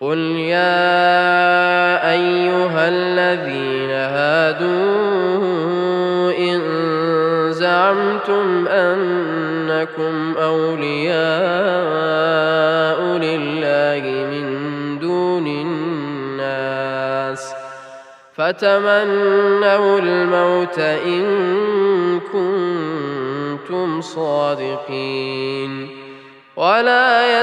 قل يا ايها الذين هادوا ان زعمتم انكم اولياء لله من دون الناس فتمنوا الموت ان كنتم صادقين ولا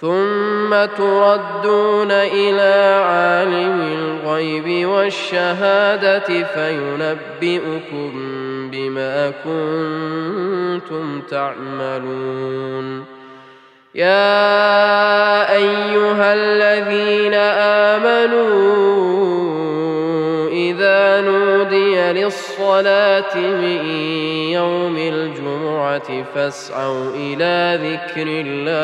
ثم تردون إلى عالم الغيب والشهاده فينبئكم بما كنتم تعملون يا ايها الذين امنوا نودي للصلاه من يوم الجمعه فاسعوا إلى ذكر الله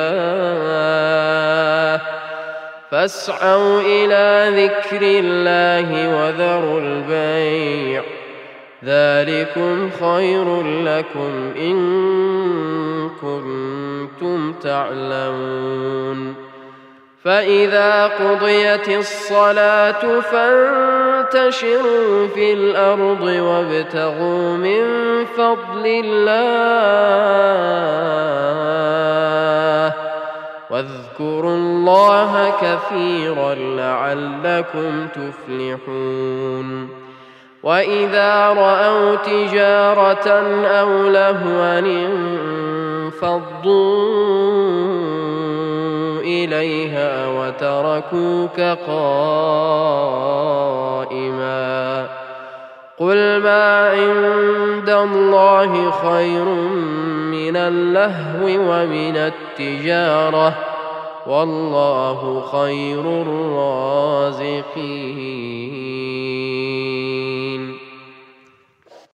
فاسعوا إلى ذكر الله وذروا البيع ذلكم خير لكم ان كنتم تعلمون فاذا قضيت الصلاه فانتشروا في الأرض وابتغوا من فضل الله واذكروا الله كثيرا لعلكم تفلحون وإذا رأوا تجارة أو لهوا انفضوا إليها وتركوك قائما. قل ما عند الله خير من اللهو ومن التجارة. والله خير الرازقين.